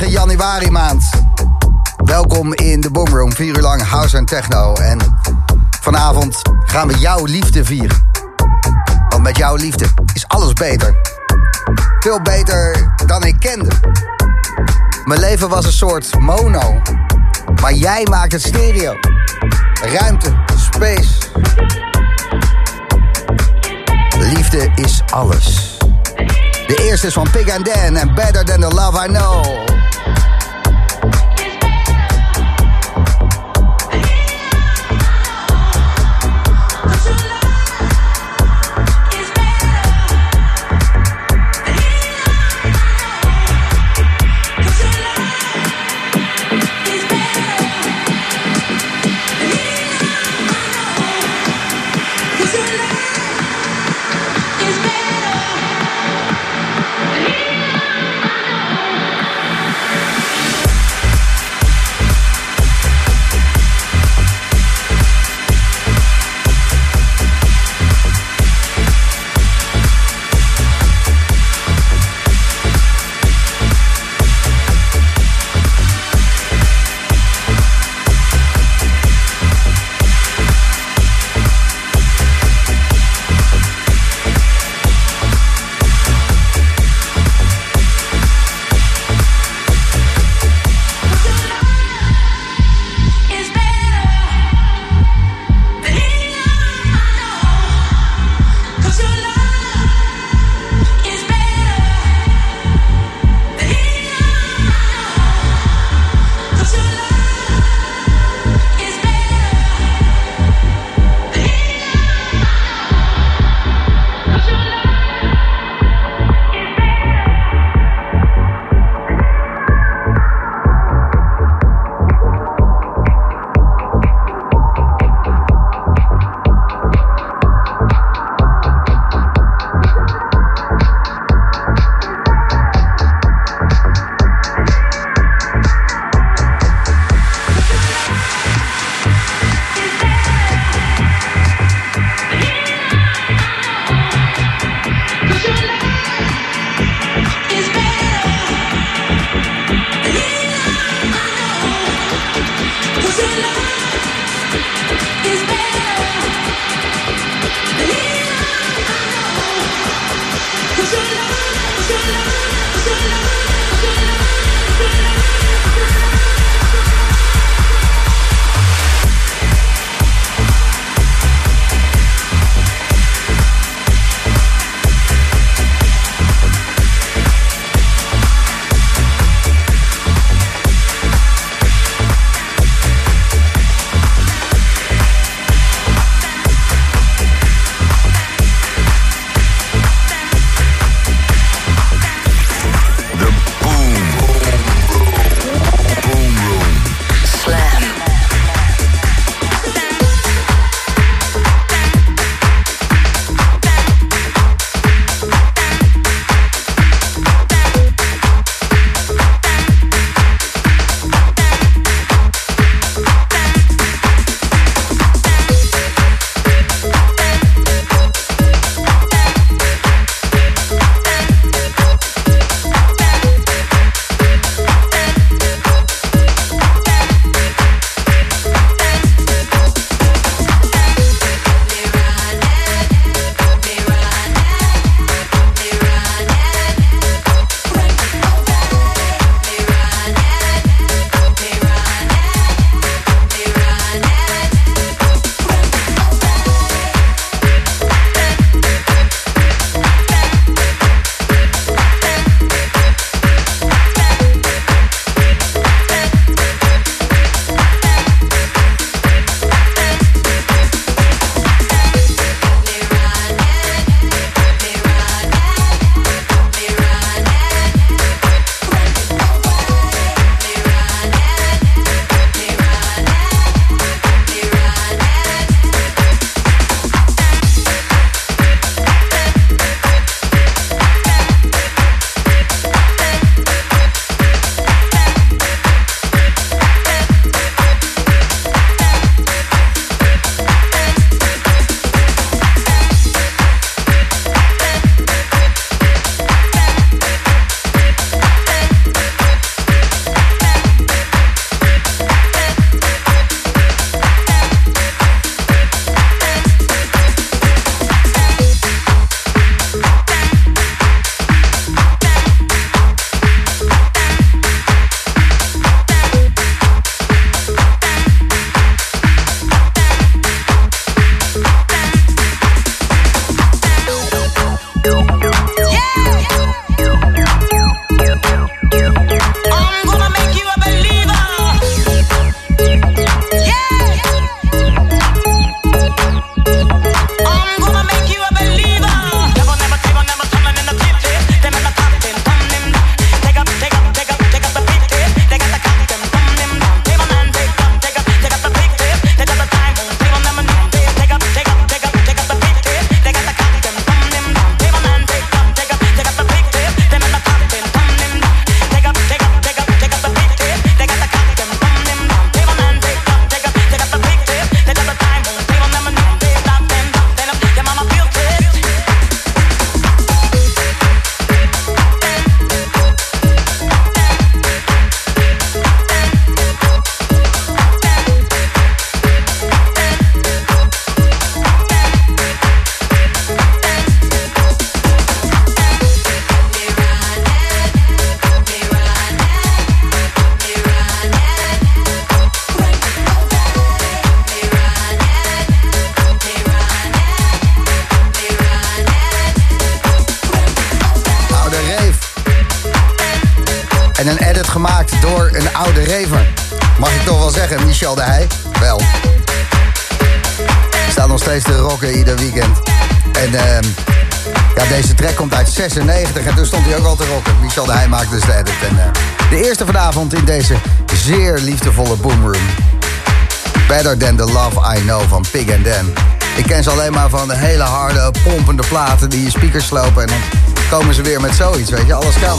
die ellendige januari maand. Welkom in de Boomroom, vier uur lang house en techno. En vanavond gaan we jouw liefde vieren. Want met jouw liefde is alles beter. Veel beter dan ik kende. Mijn leven was een soort mono. Maar jij maakt het stereo. Ruimte, space. Liefde is alles. De eerste is van Pig and Dan en Better Than The Love I Know. In deze zeer liefdevolle boomroom. Better Than The Love I Know van Pig and Dan. Ik ken ze alleen maar van de hele harde, pompende platen die je speakers slopen. En dan komen ze weer met zoiets, weet je. Alles kan.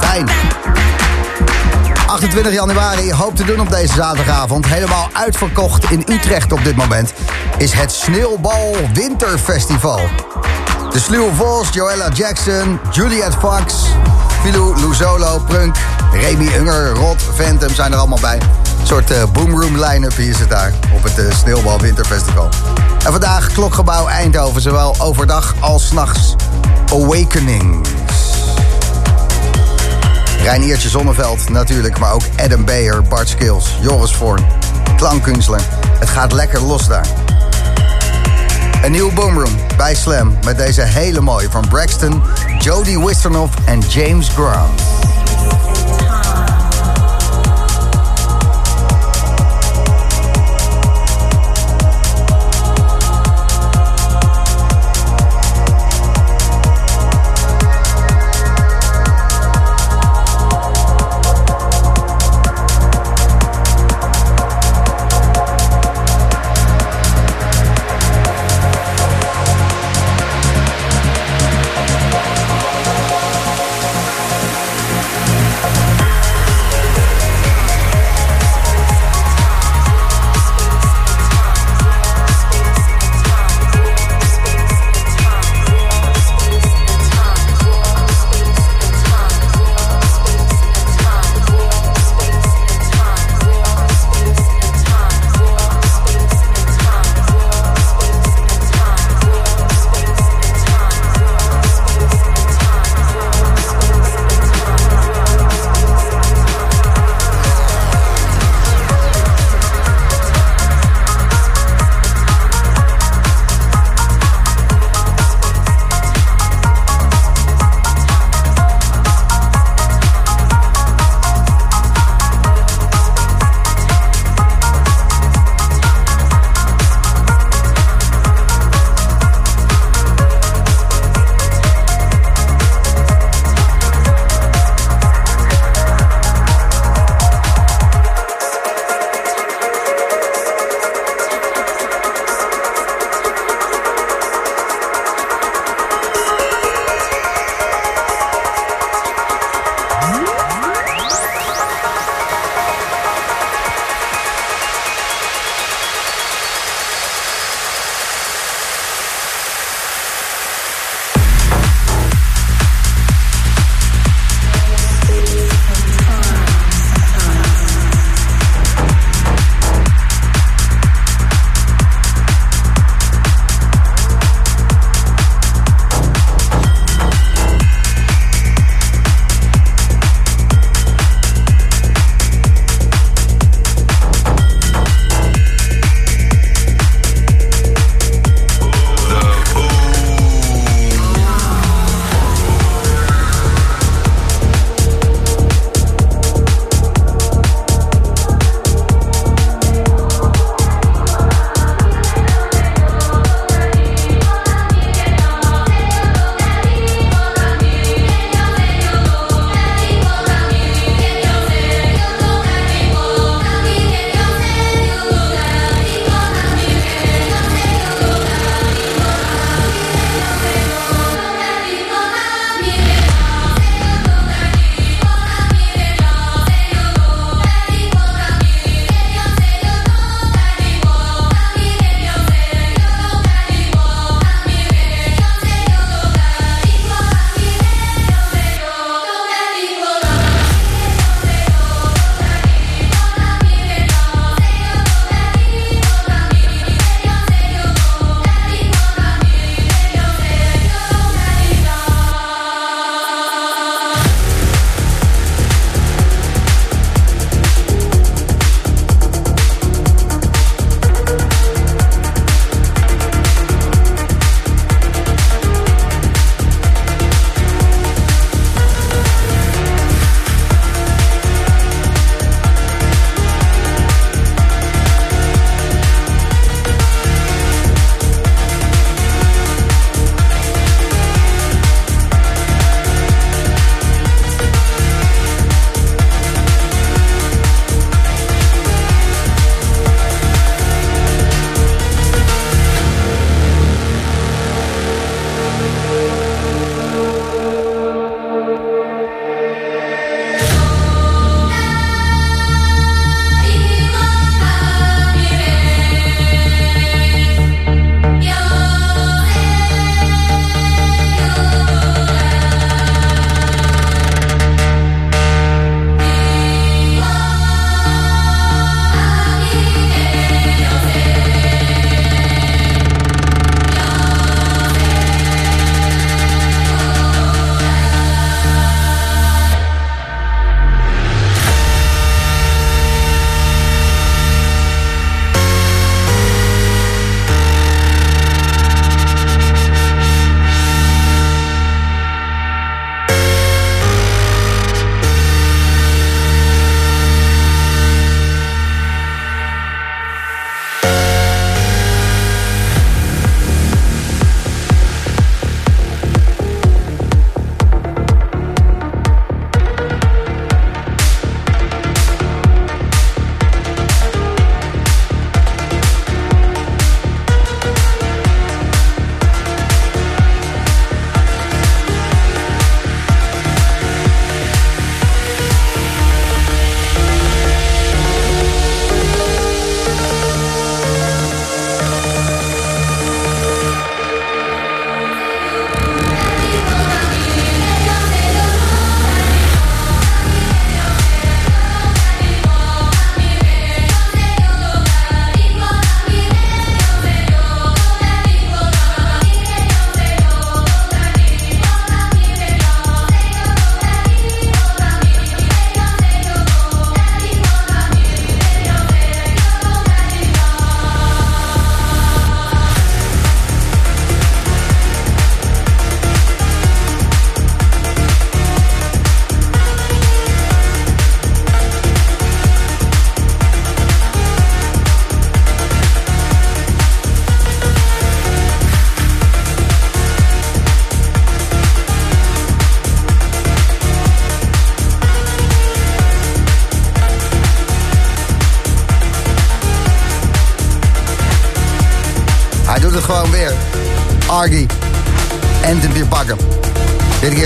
Fijn. 28 januari, hoop te doen op deze zaterdagavond. Helemaal uitverkocht in Utrecht op dit moment. Is het Sneeuwbal Winterfestival. De Sluwe Vos, Joella Jackson, Juliette Fox, Filou Luzolo, Prunk, Remy Unger, Rod, Phantom zijn er allemaal bij. Een soort uh, boomroom line-up is het daar op het uh, Sneeuwbal Winterfestival. En vandaag klokgebouw Eindhoven, zowel overdag als nachts. Awakenings. Reiniertje Zonneveld natuurlijk, maar ook Adam Beyer, Bart Skills, Joris Voorn, klankkunstler. Het gaat lekker los daar. Een nieuwe boomroom bij Slam met deze hele mooie van Braxton, Jody Wisternoff en James Grant.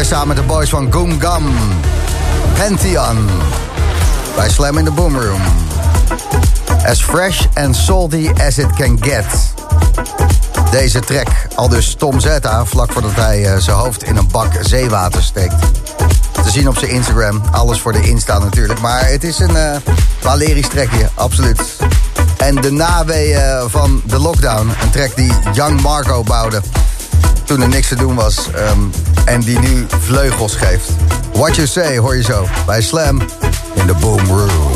Samen met de boys van Goom Gum. Pantheon. Bij Slam in the Boom Room. As fresh and salty as it can get. Deze track, al dus Tom Zeta, vlak voordat hij uh, zijn hoofd in een bak zeewater steekt. Te zien op zijn Instagram. Alles voor de Insta natuurlijk. Maar het is een uh, Valerisch trekje, absoluut. En de naweeën van de lockdown. Een track die Young Marco bouwde toen er niks te doen was. Um, en die nu vleugels geeft. What You Say hoor je zo bij Slam in the Boom Room.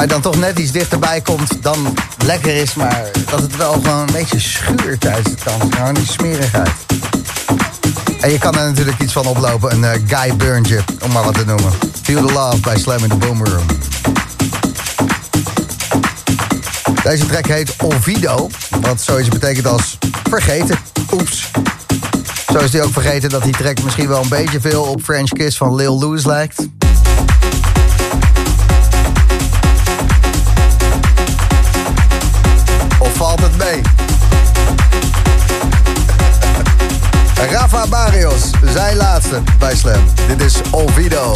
Je dan toch net iets dichterbij komt dan lekker is, maar dat het wel gewoon een beetje schuurt tijdens de dans. Gewoon die smerigheid. En je kan er natuurlijk iets van oplopen, een uh, Guy Burntje, om maar wat te noemen. Feel the Love bij Slam in the Boom. Deze track heet Ovido, wat zoiets betekent als vergeten. Oeps. Zo is hij ook vergeten dat die track misschien wel een beetje veel op French Kiss van Lil Louis lijkt. Zijn laatste bij Slam. Dit is Ovido.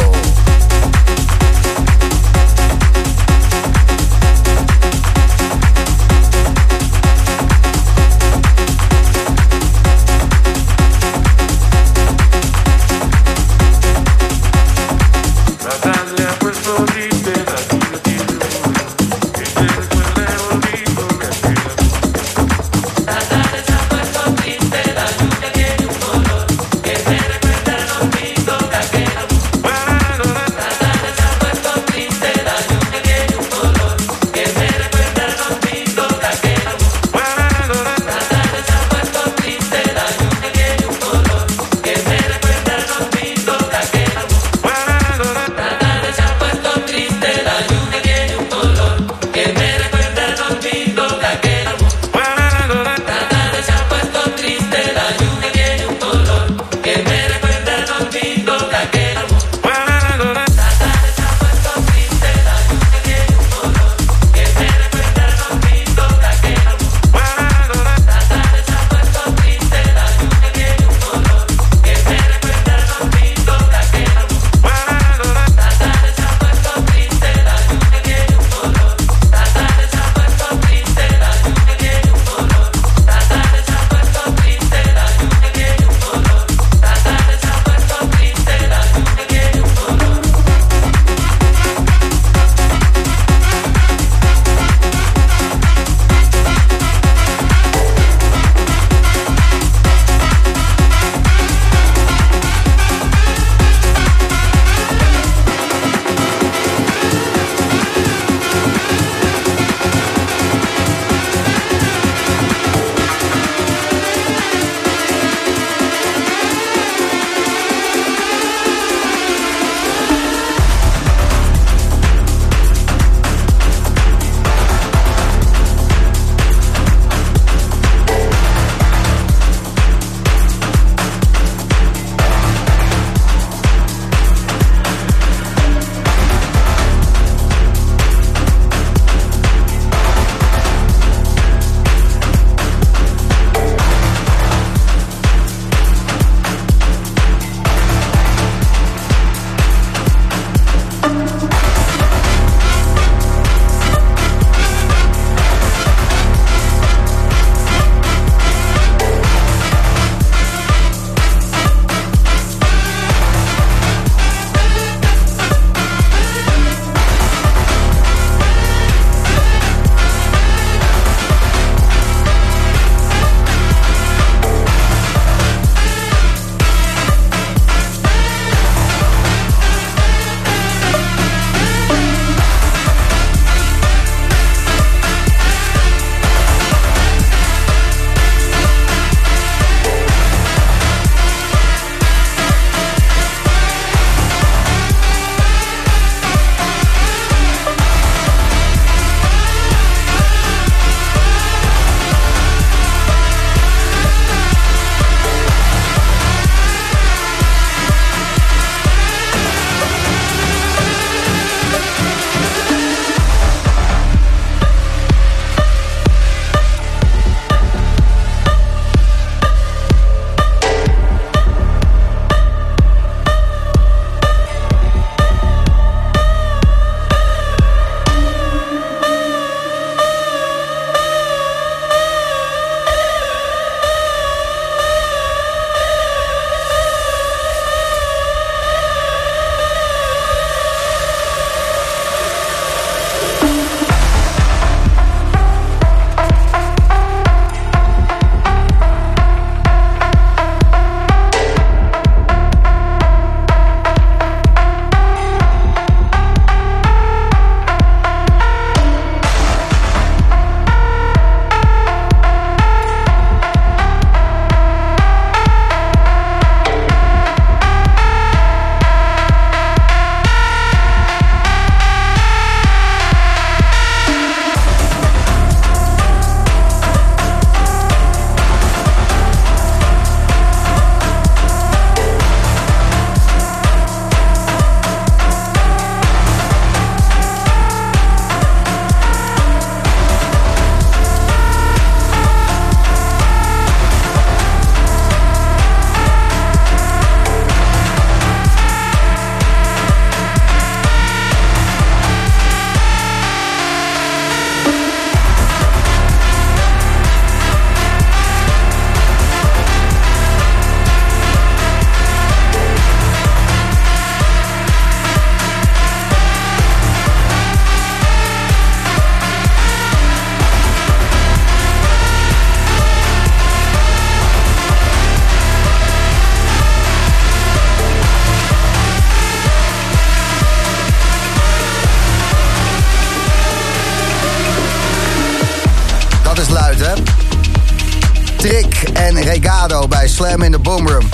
In de Boomroom.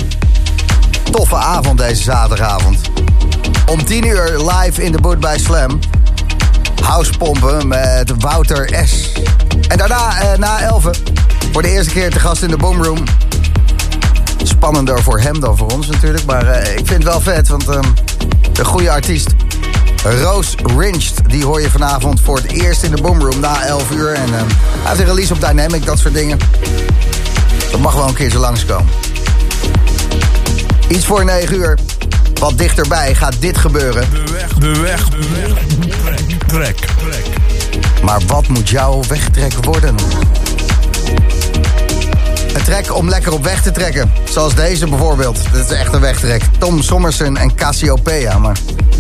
Toffe avond deze zaterdagavond. Om 10 uur live in de boot bij Slam. Housepompen met Wouter S. En daarna, eh, na 11, voor de eerste keer te gast in de Boomroom. Spannender voor hem dan voor ons natuurlijk. Maar eh, ik vind het wel vet, want uh, een goede artiest. Roos Rinched, die hoor je vanavond voor het eerst in de Boomroom na 11 uur. En uh, hij heeft een release op Dynamic, dat soort dingen. Dat mag wel een keer zo langskomen. Iets voor 9 uur. Wat dichterbij gaat dit gebeuren. De weg, de weg, de weg. Trek, trek. Maar wat moet jouw wegtrek worden? Een trek om lekker op weg te trekken. Zoals deze bijvoorbeeld. Dit is echt een wegtrek. Tom Sommersen en Cassiopeia. Maar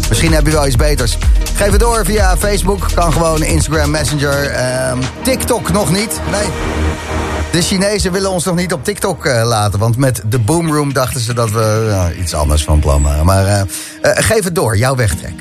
misschien heb je wel iets beters. Geef het door via Facebook. Kan gewoon Instagram, Messenger. Ehm, TikTok nog niet. Nee. De Chinezen willen ons nog niet op TikTok uh, laten. Want met de Boomroom dachten ze dat we uh, iets anders van plan waren. Maar uh, geef het door, jouw wegtrek.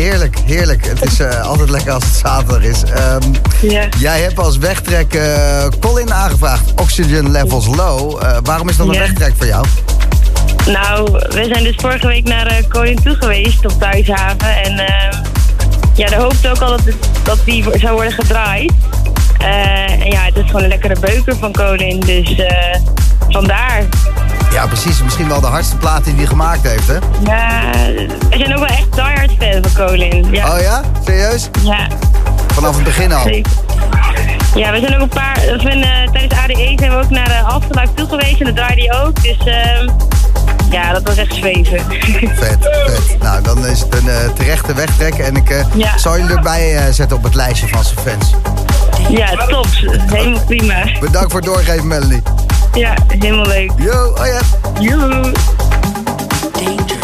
Heerlijk, heerlijk. Het is eh, altijd lekker als het zaterdag is. Ehm, jij hebt als wegtrek eh, Colin aangevraagd. Oxygen levels low. Eh, waarom is dat een wegtrek voor jou? Nou, we zijn dus vorige week naar Koning toe geweest op Thuishaven. En eh, ja, daar hoopte ook al dat, het- dat die zou worden gedraaid. En ja, het is gewoon een lekkere beuker van Colin. Dus vandaar. Ja, precies. Misschien wel de hardste plaat die hij gemaakt heeft, hè? Ja, we zijn ook wel echt diehard fan van Colin. Ja, Oh ja? Serieus? ja Vanaf het begin al? zeker. Ja, we zijn ook een paar... We zijn, eh, tijdens ADE zijn we ook naar uh, Alphenluik toe geweest. En dat draaide hij ook. Dus ehm, ja, dat was echt zweven. Vet, vet. Nou, dan is het een eh, terechte wegtrek. En ik eh, Ja. zal jullie erbij eh, zetten op het lijstje van zijn fans. Ja, top. Helemaal prima. Bedankt voor het doorgeven, Melanie. Ja, helemaal leuk. Yo, oh ja. Joehoe. Danger.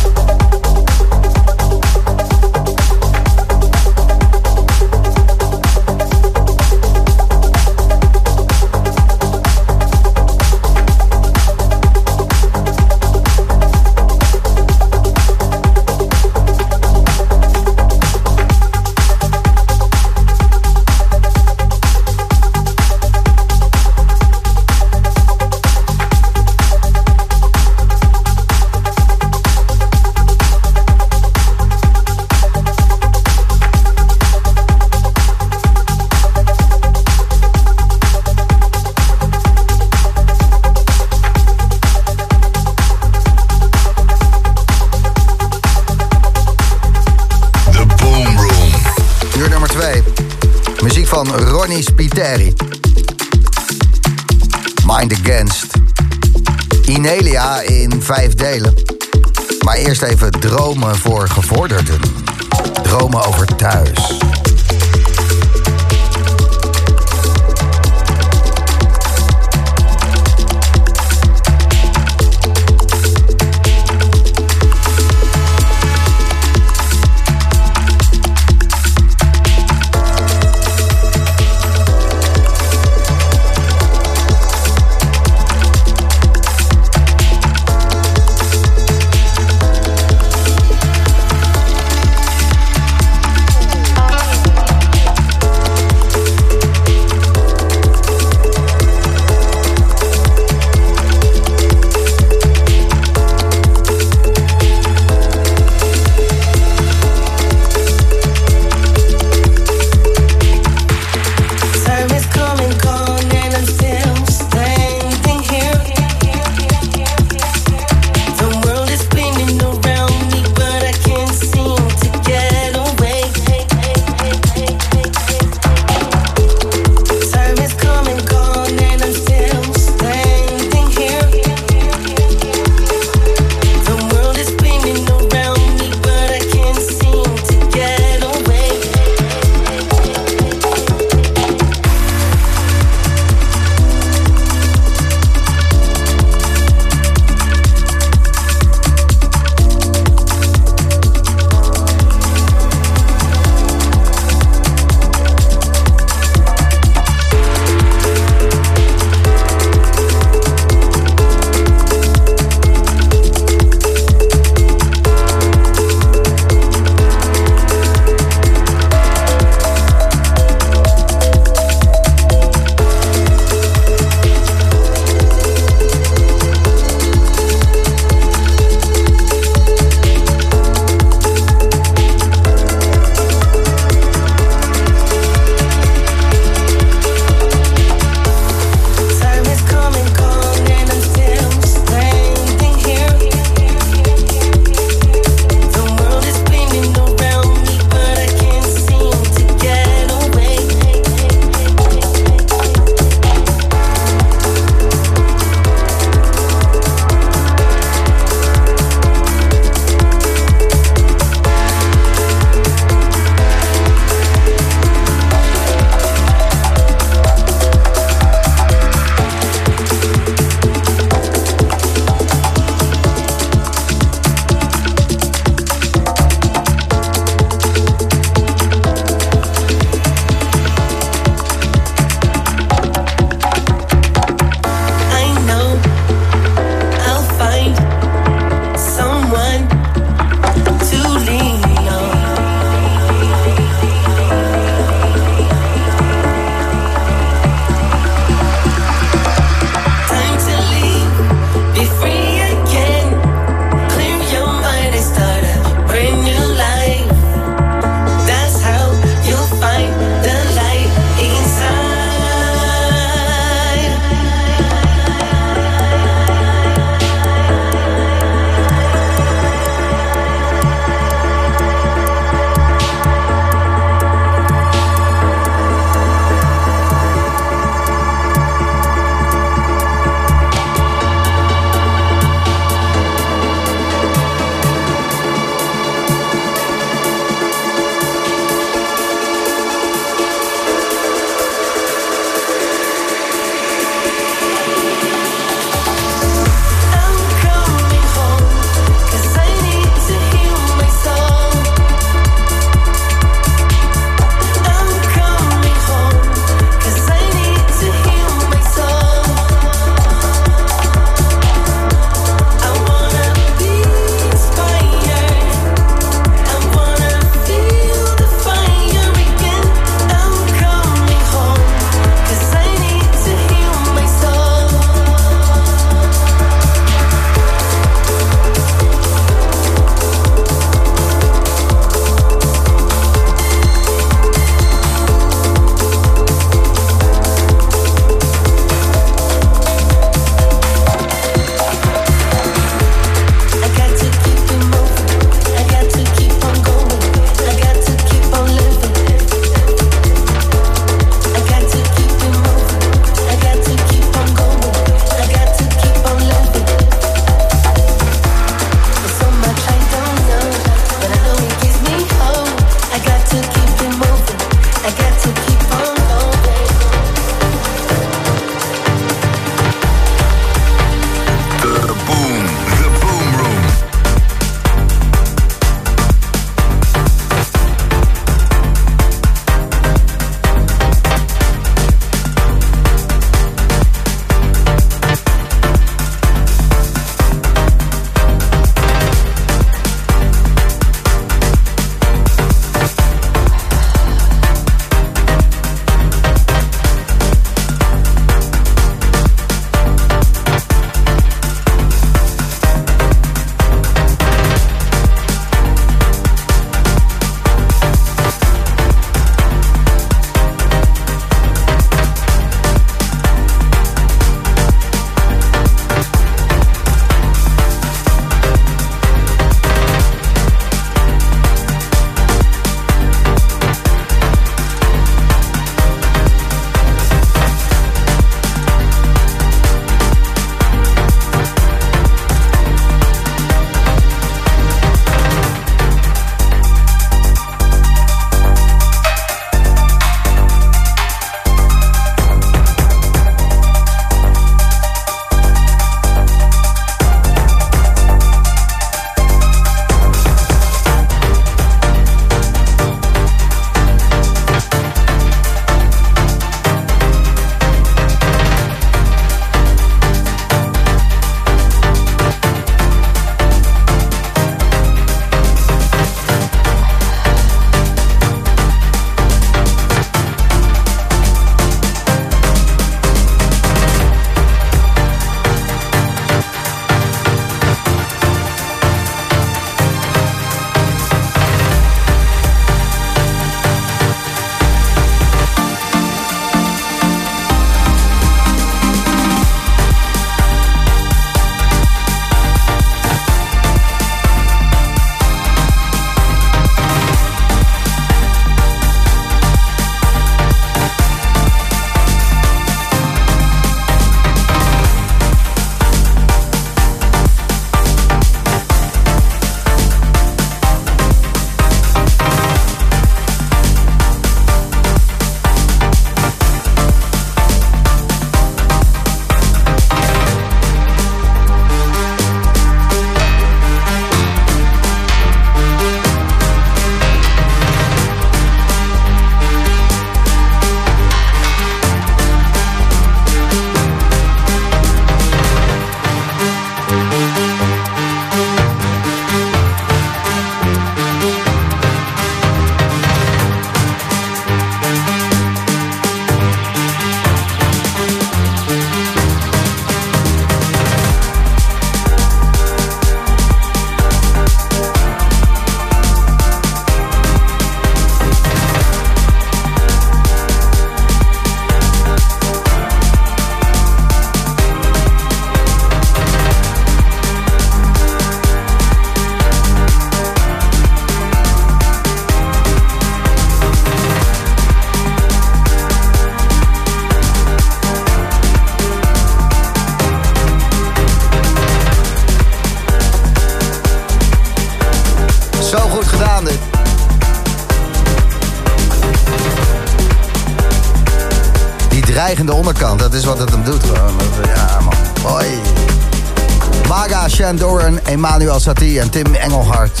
Emmanuel Satie en Tim Engelhart.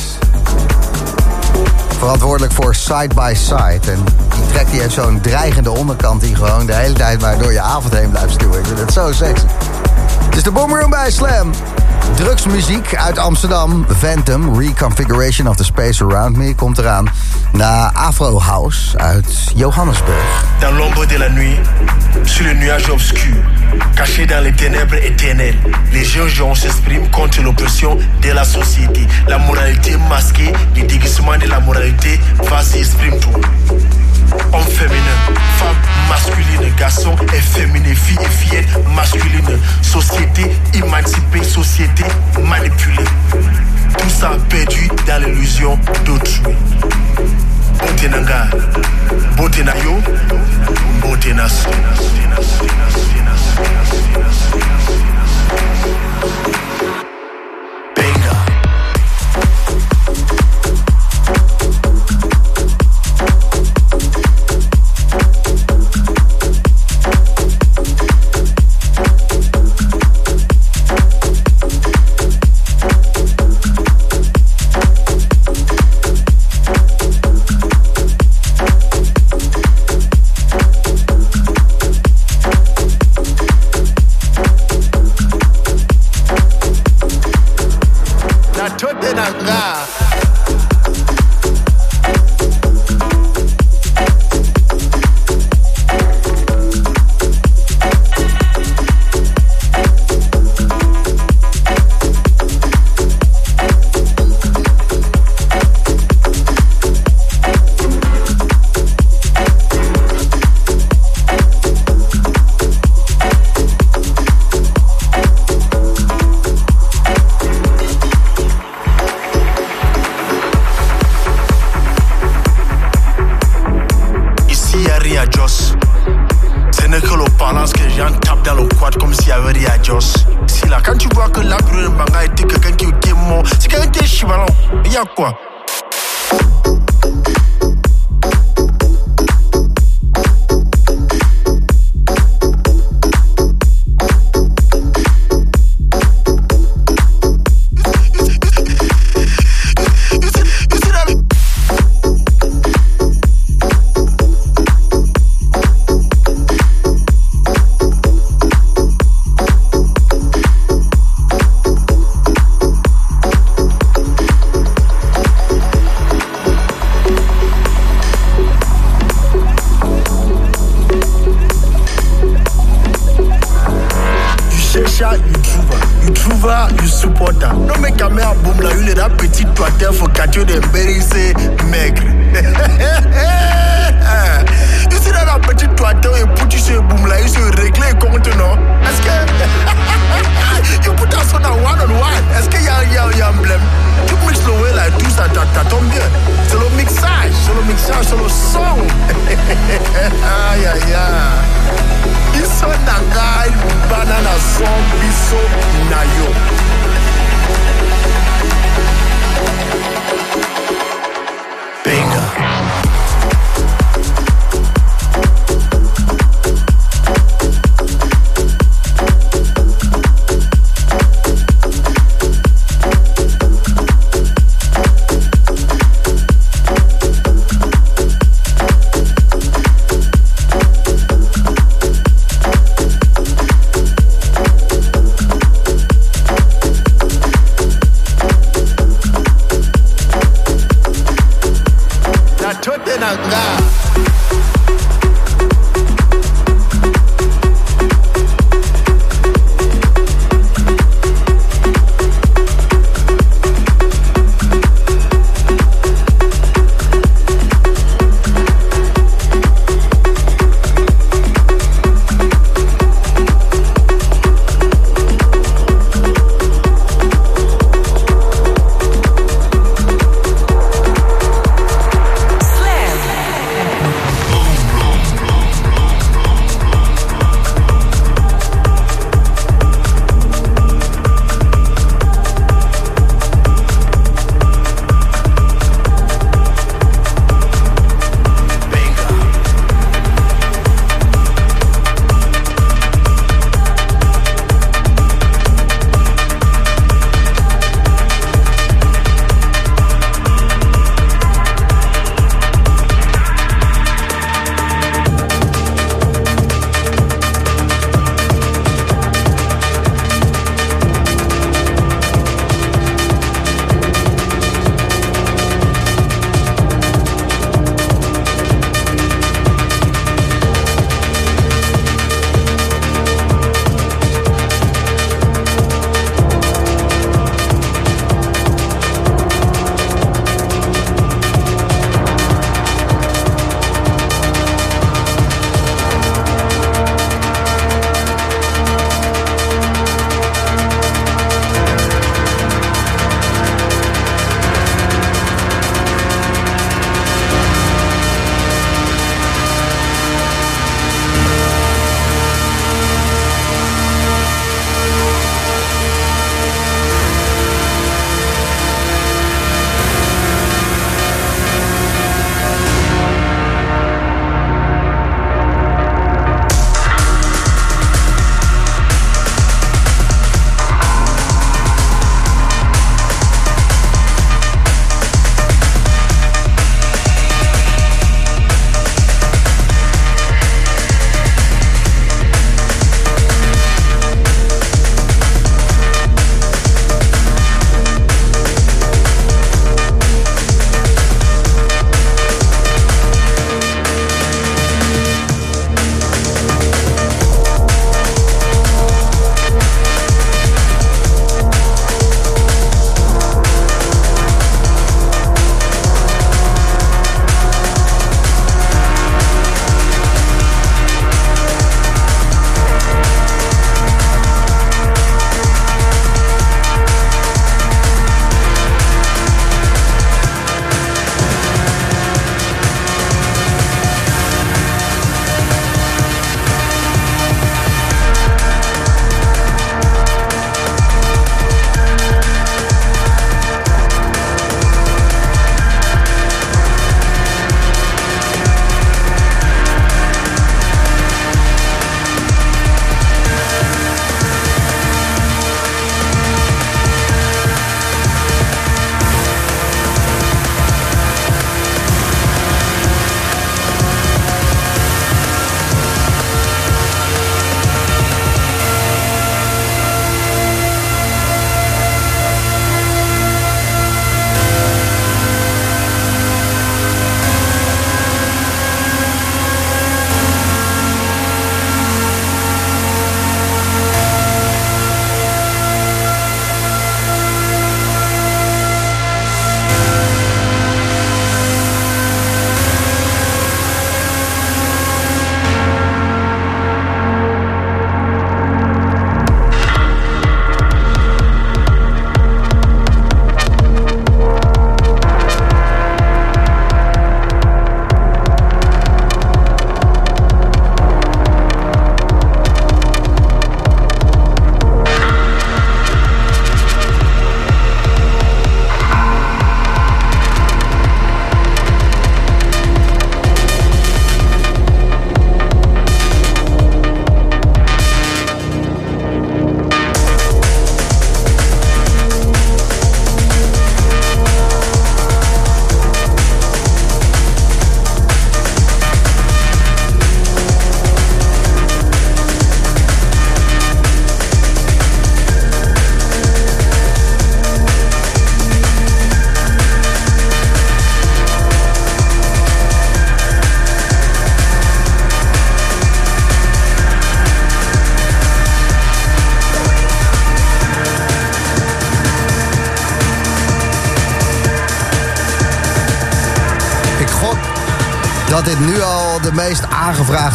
Verantwoordelijk voor Side by Side. En die track die heeft zo'n dreigende onderkant die gewoon de hele tijd maar door je avond heen blijft stuwen. Ik vind het zo sexy. Het is de Boomroom bij Slam. Drugsmuziek uit Amsterdam. Phantom, Reconfiguration of the Space Around Me, komt eraan. Na Afro House uit Johannesburg. Dans l'ombre de la nuit, sur le nuage obscur, caché dans les ténèbres éternelles, les jeunes s'expriment contre l'oppression de la société. La moralité masquée, le déguisement de la moralité, vas-y, exprime tout. Homme féminin, femme masculine, garçon et féminin, fille et fillette masculine, société émancipée, société manipulée. Tout ça perdu dans l'illusion d'autrui. Bote na nga. Bote na yo.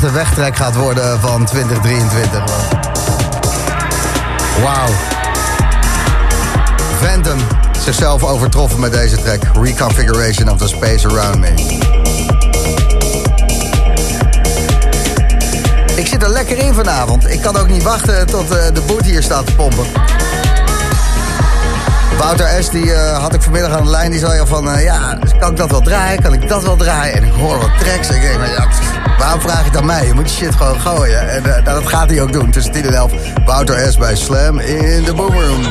Aangevraagde wegtrek gaat worden van 2023. Wauw. Phantom zichzelf overtroffen met deze track. Reconfiguration of the Space Around Me. Ik zit er lekker in vanavond. Ik kan ook niet wachten tot uh, de boot hier staat te pompen. Wouter S. die uh, had ik vanmiddag aan de lijn. Die zei al van, uh, ja, kan ik dat wel draaien? Kan ik dat wel draaien? En ik hoor wat tracks. En ik denk, ja, waarom vraag je het aan mij? Je moet je shit gewoon gooien. En uh, dat gaat hij ook doen. Tussen 10 en 11. Wouter S. bij Slam in de Boomroom.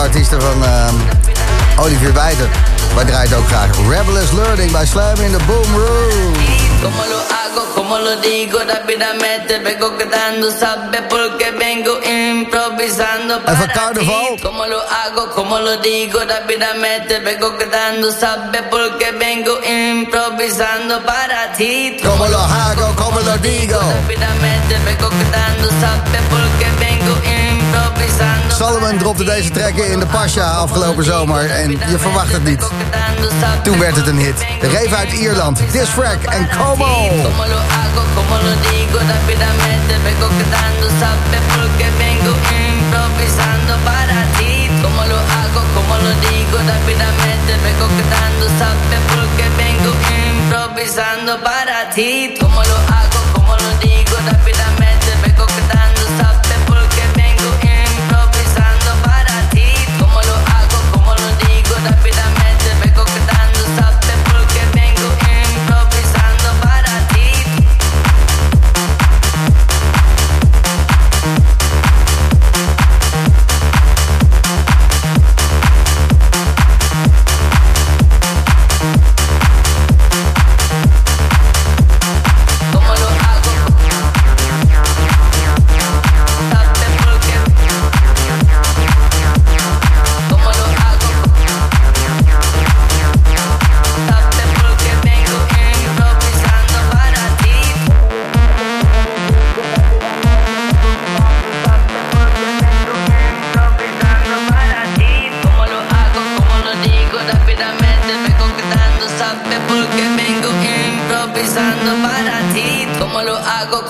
Artiesten van ehm, Olivier Wijter. Wij draaien ook graag. Rebel is Learning bij Slam in the Boom Room. Como lo hago, como lo digo rápidamente Vengo quedando, sabe porque vengo improvisando para carnaval. Como lo hago, como lo digo rápidamente Vengo quedando, sabe porque vengo improvisando para ti Como lo hago, como lo digo. Rápidamente vengo quedando, sabe porque vengo Solomon dropte deze track in de Pasha afgelopen zomer en je verwacht het niet. Toen werd het een hit. De reef uit Ierland, This Frack en Como.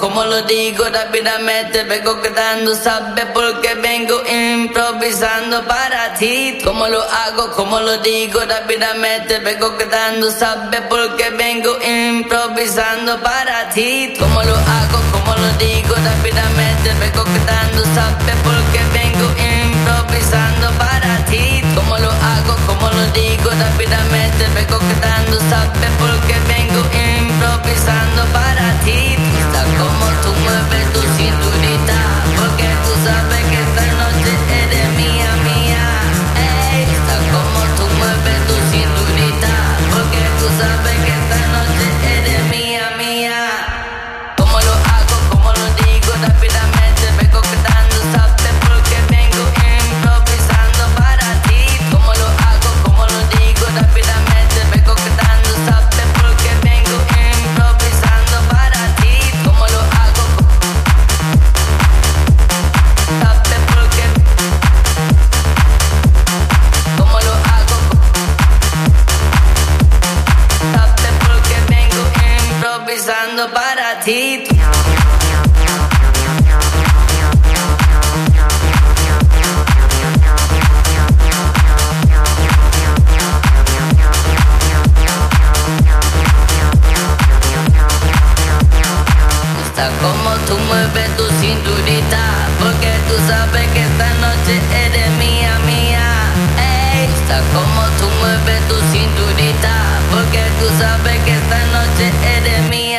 Como lo digo rápidamente Vengo quedando, sabe porque vengo improvisando para ti Como lo hago, como lo digo rápidamente Vengo quedando, sabe porque vengo improvisando para ti Como lo hago, como lo digo rápidamente Vengo quedando, sabe porque vengo improvisando para ti Como lo hago, como lo digo rápidamente Vengo quedando, sabe porque vengo improvisando para ti como orto mueve tu sin porque tú sabes que esa noche es de mía mía. Ey, esta como orto mueve tu sin porque tú sabes que. Está como tú mueves tu cinturita Porque tú sabes que esta noche eres mía, mía. Ey, está como tú mueves tu cinturita Porque tú sabes que esta noche eres mía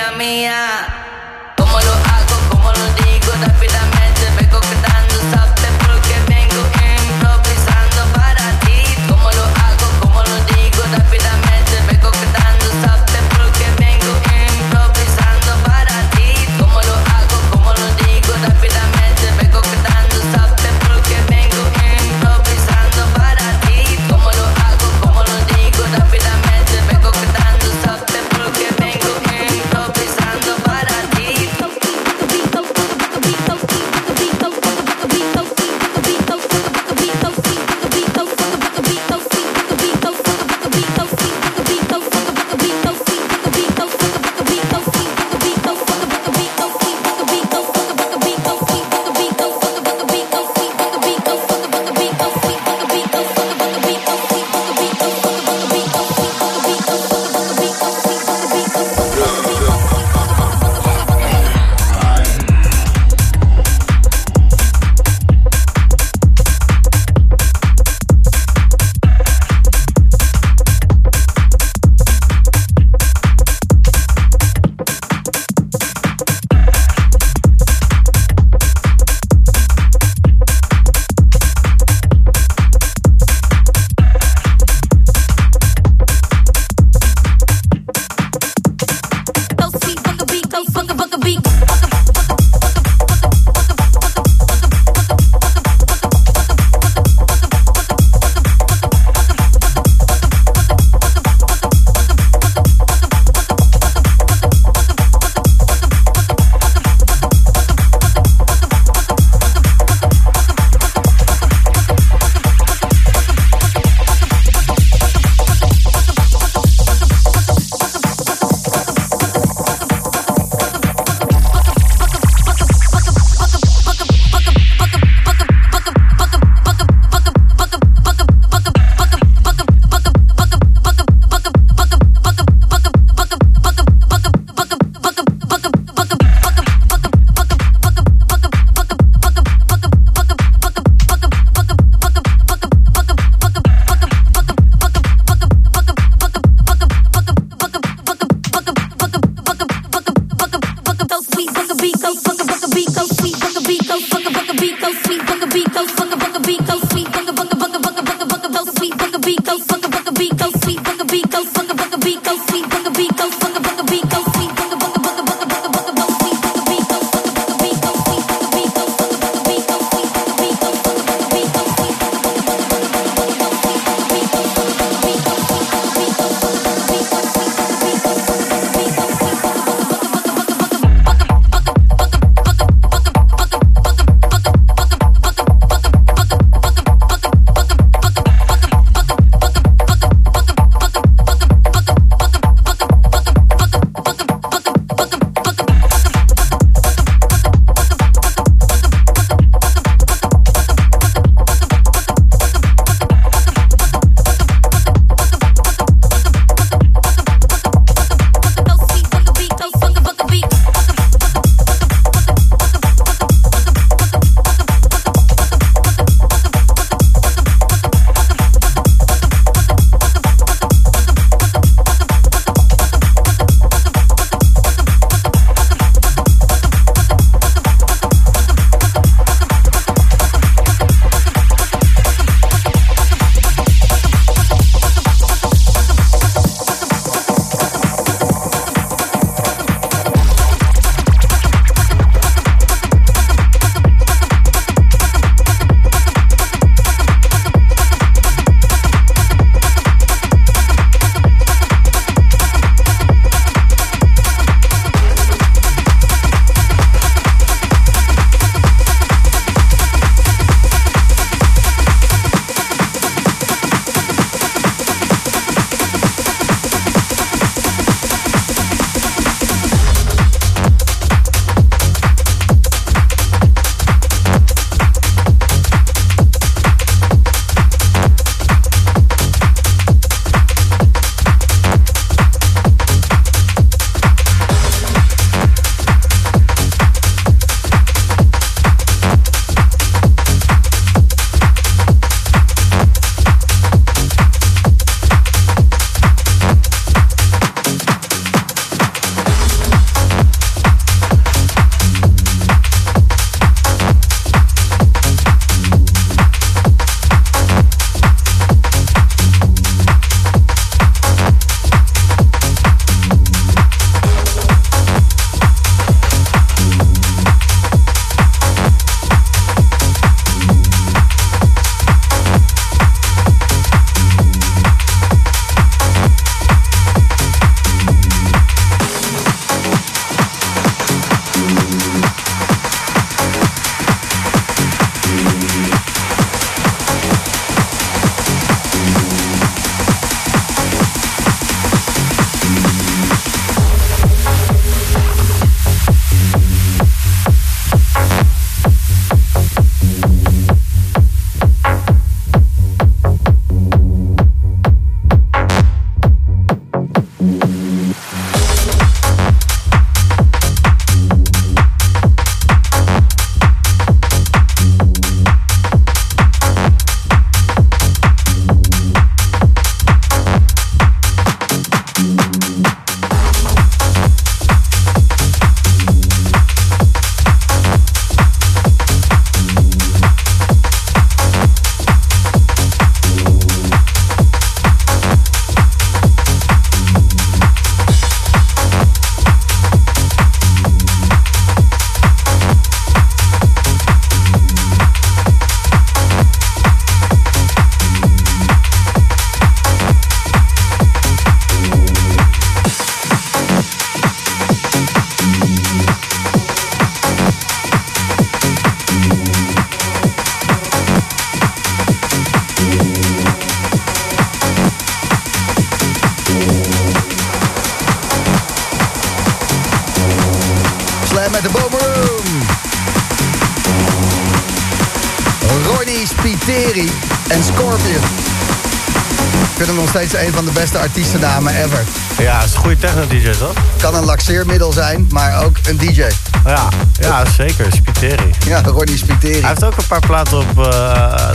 beste artiestennamen ever. Ja, het is een goede techno-dj, toch? Kan een laxeermiddel zijn, maar ook een DJ. Ja, ja zeker. Spiteri. Ja, Ronnie Spiteri. Hij heeft ook een paar platen op uh,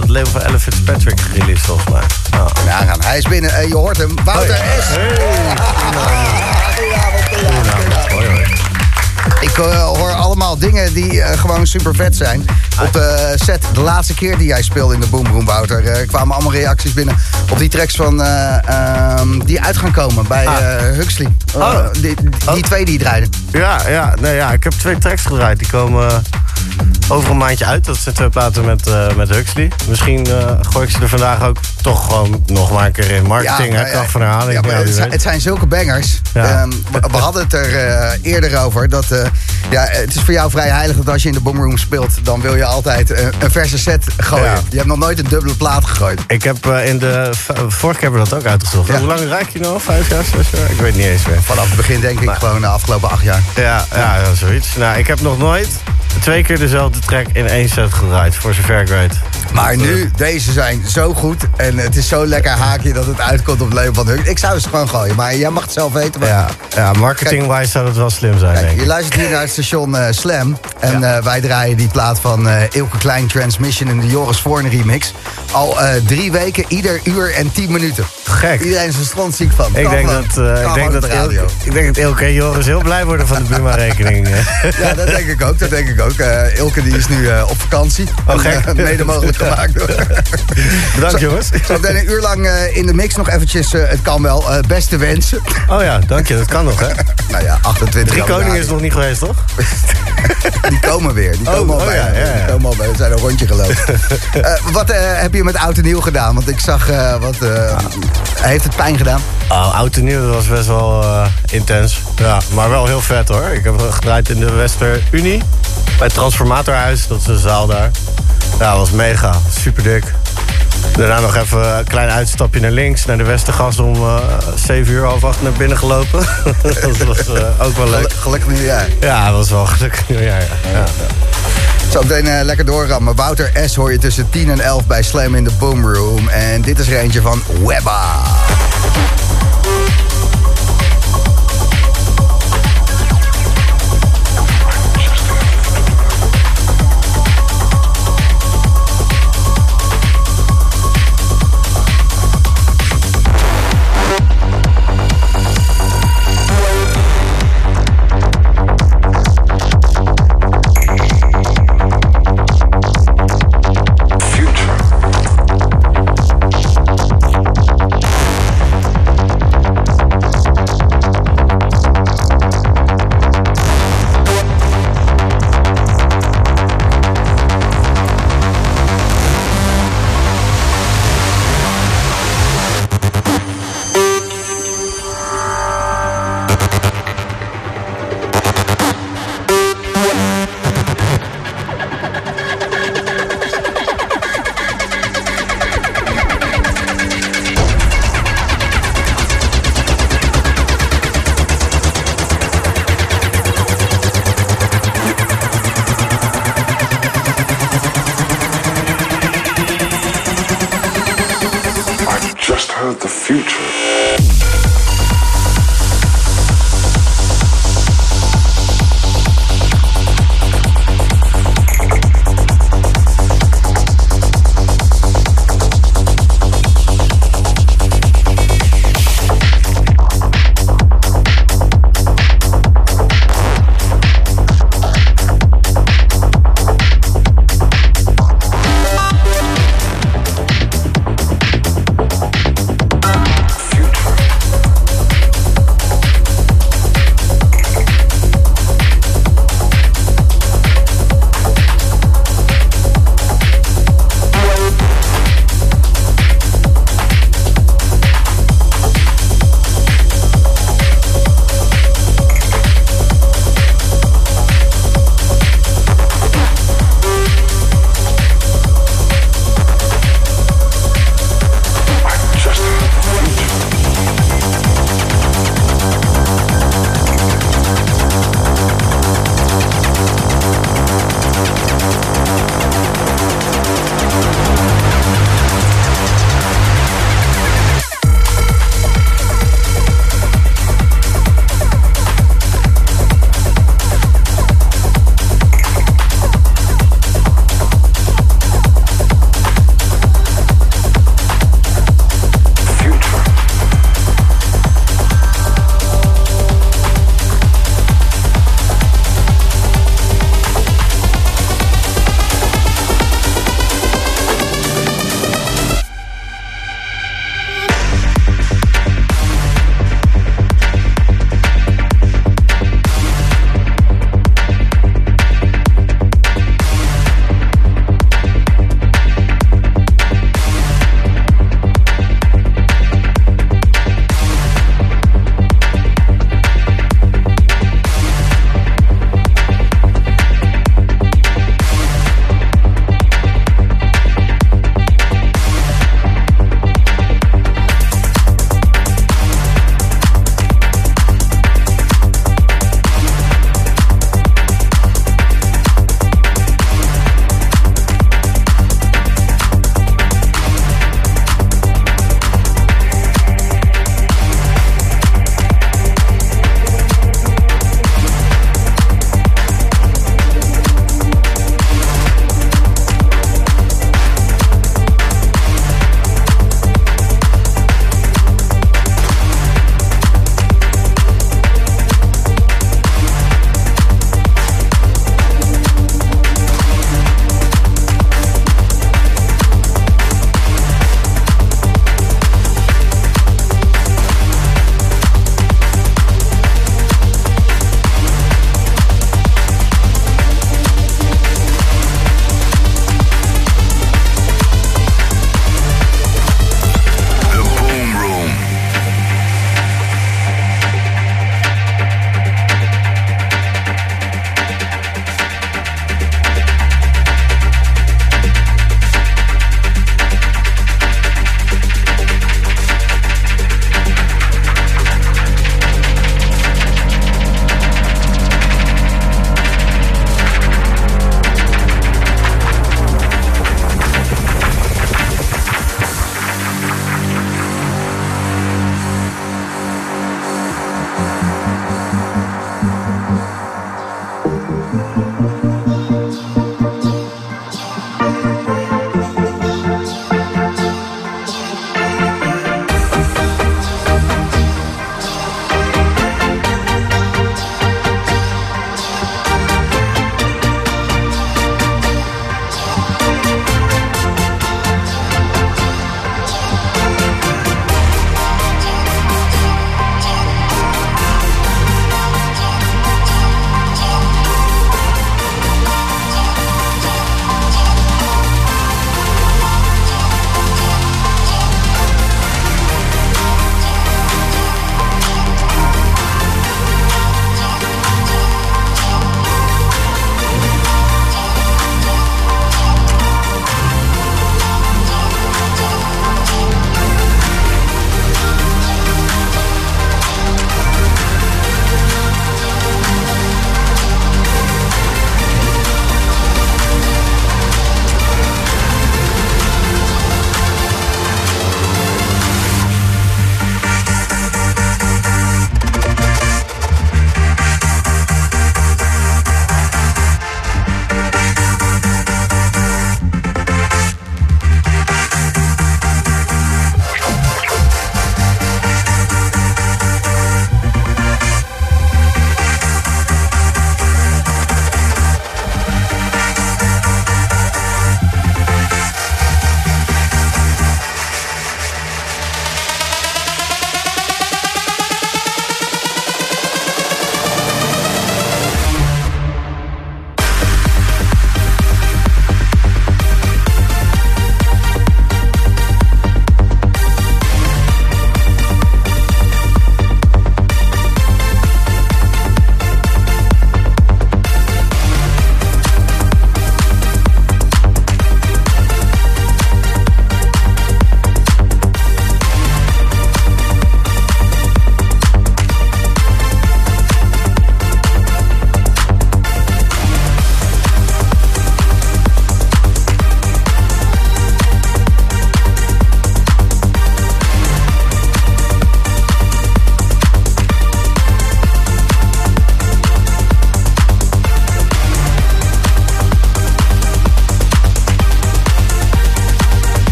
het label van Ella Fitzpatrick gereleased, volgens mij. Ja. Ja, hij is binnen en je hoort hem. Wouter S. Hoi. Ik uh, hoor allemaal dingen die uh, gewoon super vet zijn. Op de set, de laatste keer die jij speelde in de Boom Boom, Wouter, kwamen allemaal reacties binnen op die tracks van, um, die uit gaan komen bij Ah. Huxley. Oh. die die Oh. twee die je draaide. Ja, ja, nee, ja, ik heb twee tracks gedraaid. Die komen over een maandje uit. Dat zijn twee platen met, uh, met Huxley. Misschien uh, gooi ik ze er vandaag ook toch gewoon nog maar een keer in. Marketing, hè, kracht van herhaling. Ja, maar Ja, het, wie zijn, weet. het zijn zulke bangers. Ja. Ehm, we, we hadden het er eh, eerder over. Dat, eh, ja, het is voor jou vrij heilig dat als je in de boomroom speelt... dan wil je altijd eh, een verse set gooien. Ja. Je hebt nog nooit een dubbele plaat gegooid. Ik heb in de... Vorige keer hebben we dat ook uitgezocht. Ja. Hoe lang raak je nou? Vijf jaar, zes jaar? Ik weet niet eens meer. Vanaf het begin denk ik gewoon de afgelopen acht jaar. Ja, ja, ja, zoiets. Nou, ik heb nog nooit twee keer dezelfde track in één set gedraaid, voor zover ik weet. Maar nu, deze zijn zo goed. En het is zo lekker haakje dat het uitkomt op leven van Huxley. Ik zou ze gewoon gooien, maar jij mag het zelf weten. Maar Ja, ja marketing-wise zou het wel slim zijn, Kijk, denk je ik. luistert hier naar het station eh, Slam. En eh, wij draaien die plaat van eh Ilke Klein Transmission in de Joris Voorn remix. Al drie weken, ieder uur en tien minuten. Gek. Iedereen is er strontziek van. Ik denk, dat, Kan ik, denk dat de radio. Ilke, ik denk dat Ilke en Joris heel blij worden van de Buma-rekening. Ja, dat denk ik ook. Dat denk ik ook. Eh, Ilke die is nu eh, op vakantie. Oh, gek. mede mogelijk gemaakt door. Bedankt, jongens. Zo meteen een uur lang in de mix nog eventjes, het kan wel, beste wensen. Oh ja, dank je. Dat kan nog, hè? nou ja, 28 Drie koningen is nog niet geweest, toch? Die komen weer. Die Oh, komen al oh bij. ja, ja, ja. Die komen al bij. We zijn een rondje gelopen. Eh, wat eh, heb je met oud en nieuw gedaan? Want ik zag eh, wat. eh, heeft het pijn gedaan? Oh, oud en nieuw was best wel eh, intens. Ja, maar wel heel vet hoor. Ik heb gedraaid in de Wester Unie. Bij het Transformatorhuis, dat is een zaal daar. Ja, dat was mega. Super dik. Daarna nog even een klein uitstapje naar links, naar de Westergas om eh 7 uur half acht naar binnen gelopen. dat was eh, ook wel leuk. Gel- Gelukkig nieuwjaar. Ja, dat was wel gelukkig nieuwjaar. Ja. Ja. Zo meteen eh, lekker doorrammen. Wouter S. hoor je tussen 10 en 11 bij Slam in de Boom Room. En dit is er eentje van Webba.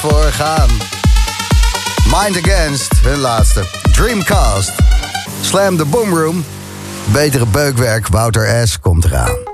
Voor, gaan. Mind Against, hun laatste. Dreamcast. Slam the Boom Room. Betere beukwerk, Wouter S. komt eraan.